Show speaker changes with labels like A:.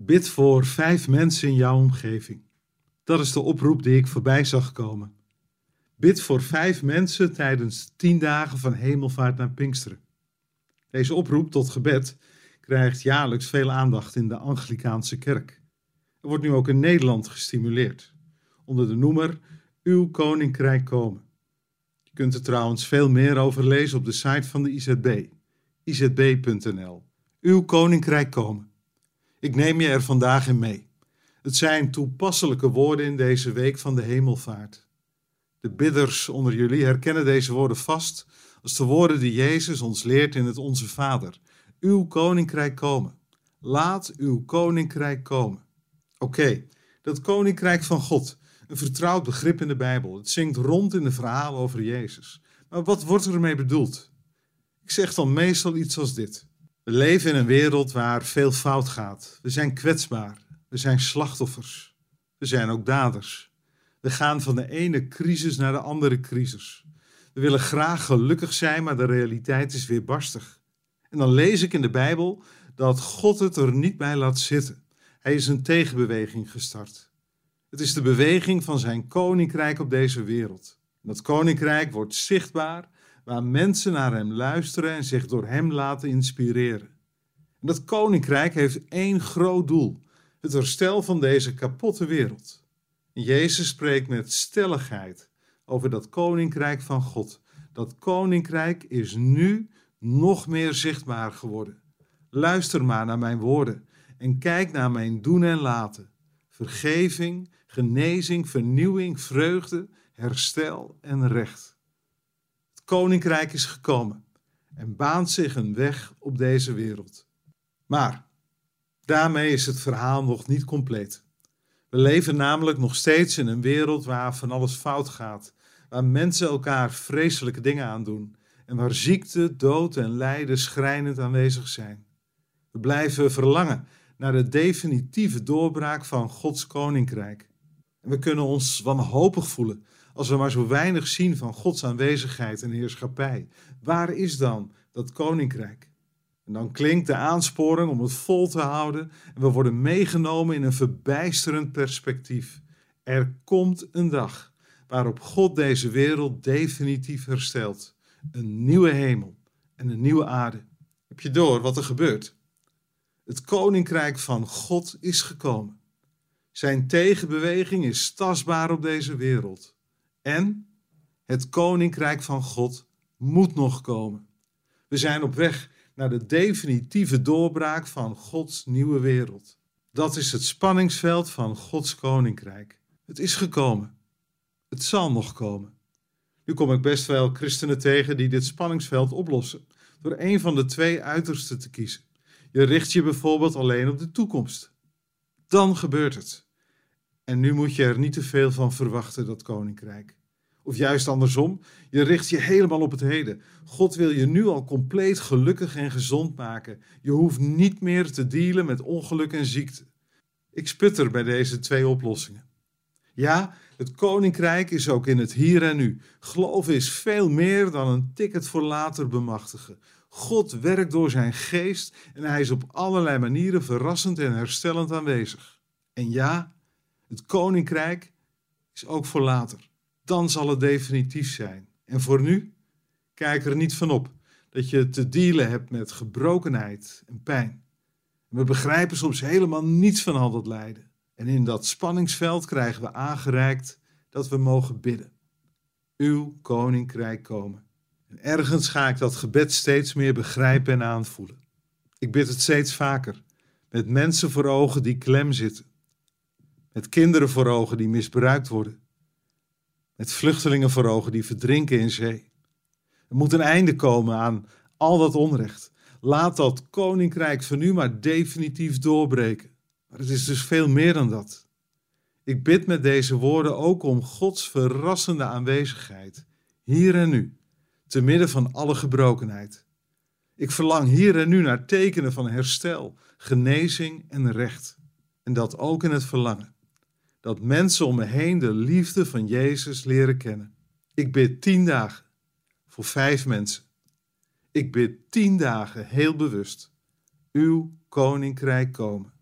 A: Bid voor vijf mensen in jouw omgeving. Dat is de oproep die ik voorbij zag komen. Bid voor vijf mensen tijdens tien dagen van hemelvaart naar Pinksteren. Deze oproep tot gebed krijgt jaarlijks veel aandacht in de Anglikaanse kerk. Er wordt nu ook in Nederland gestimuleerd, onder de noemer Uw Koninkrijk komen. Je kunt er trouwens veel meer over lezen op de site van de IZB, izb.nl. Uw Koninkrijk komen. Ik neem je er vandaag in mee. Het zijn toepasselijke woorden in deze week van de hemelvaart. De bidders onder jullie herkennen deze woorden vast als de woorden die Jezus ons leert in het Onze Vader. Uw koninkrijk komen. Laat uw koninkrijk komen. Oké, dat koninkrijk van God, een vertrouwd begrip in de Bijbel. Het zingt rond in de verhalen over Jezus. Maar wat wordt er ermee bedoeld? Ik zeg dan meestal iets als dit. We leven in een wereld waar veel fout gaat. We zijn kwetsbaar. We zijn slachtoffers. We zijn ook daders. We gaan van de ene crisis naar de andere crisis. We willen graag gelukkig zijn, maar de realiteit is weer barstig. En dan lees ik in de Bijbel dat God het er niet bij laat zitten. Hij is een tegenbeweging gestart. Het is de beweging van zijn koninkrijk op deze wereld. dat koninkrijk wordt zichtbaar waar mensen naar hem luisteren en zich door hem laten inspireren. En dat koninkrijk heeft één groot doel: het herstel van deze kapotte wereld. En Jezus spreekt met stelligheid over dat koninkrijk van God. Dat koninkrijk is nu nog meer zichtbaar geworden. Luister maar naar mijn woorden en kijk naar mijn doen en laten. Vergeving, genezing, vernieuwing, vreugde, herstel en recht. Koninkrijk is gekomen en baant zich een weg op deze wereld. Maar daarmee is het verhaal nog niet compleet. We leven namelijk nog steeds in een wereld waar van alles fout gaat, waar mensen elkaar vreselijke dingen aandoen en waar ziekte, dood en lijden schrijnend aanwezig zijn. We blijven verlangen naar de definitieve doorbraak van Gods koninkrijk. En we kunnen ons wanhopig voelen als we maar zo weinig zien van Gods aanwezigheid en heerschappij. Waar is dan dat koninkrijk? En dan klinkt de aansporing om het vol te houden en we worden meegenomen in een verbijsterend perspectief. Er komt een dag waarop God deze wereld definitief herstelt. Een nieuwe hemel en een nieuwe aarde. Heb je door wat er gebeurt? Het koninkrijk van God is gekomen. Zijn tegenbeweging is tastbaar op deze wereld. En het koninkrijk van God moet nog komen. We zijn op weg naar de definitieve doorbraak van Gods nieuwe wereld. Dat is het spanningsveld van Gods koninkrijk. Het is gekomen. Het zal nog komen. Nu kom ik best wel christenen tegen die dit spanningsveld oplossen door een van de twee uitersten te kiezen. Je richt je bijvoorbeeld alleen op de toekomst. Dan gebeurt het. En nu moet je er niet te veel van verwachten, dat koninkrijk. Of juist andersom, je richt je helemaal op het heden. God wil je nu al compleet gelukkig en gezond maken. Je hoeft niet meer te dealen met ongeluk en ziekte. Ik sputter bij deze twee oplossingen. Ja, het koninkrijk is ook in het hier en nu. Geloof is veel meer dan een ticket voor later bemachtigen. God werkt door zijn geest en hij is op allerlei manieren verrassend en herstellend aanwezig. En ja, het koninkrijk is ook voor later. Dan zal het definitief zijn. En voor nu, kijk er niet van op dat je te dealen hebt met gebrokenheid en pijn. We begrijpen soms helemaal niets van al dat lijden. En in dat spanningsveld krijgen we aangereikt dat we mogen bidden. Uw koninkrijk komen. En ergens ga ik dat gebed steeds meer begrijpen en aanvoelen. Ik bid het steeds vaker, met mensen voor ogen die klem zitten, met kinderen voor ogen die misbruikt worden, met vluchtelingen voor ogen die verdrinken in zee. Er moet een einde komen aan al dat onrecht. Laat dat koninkrijk van nu maar definitief doorbreken. Maar het is dus veel meer dan dat. Ik bid met deze woorden ook om Gods verrassende aanwezigheid, hier en nu, te midden van alle gebrokenheid. Ik verlang hier en nu naar tekenen van herstel, genezing en recht. En dat ook in het verlangen. Dat mensen om me heen de liefde van Jezus leren kennen. Ik bid tien dagen voor vijf mensen. Ik bid tien dagen heel bewust. Uw koninkrijk komen.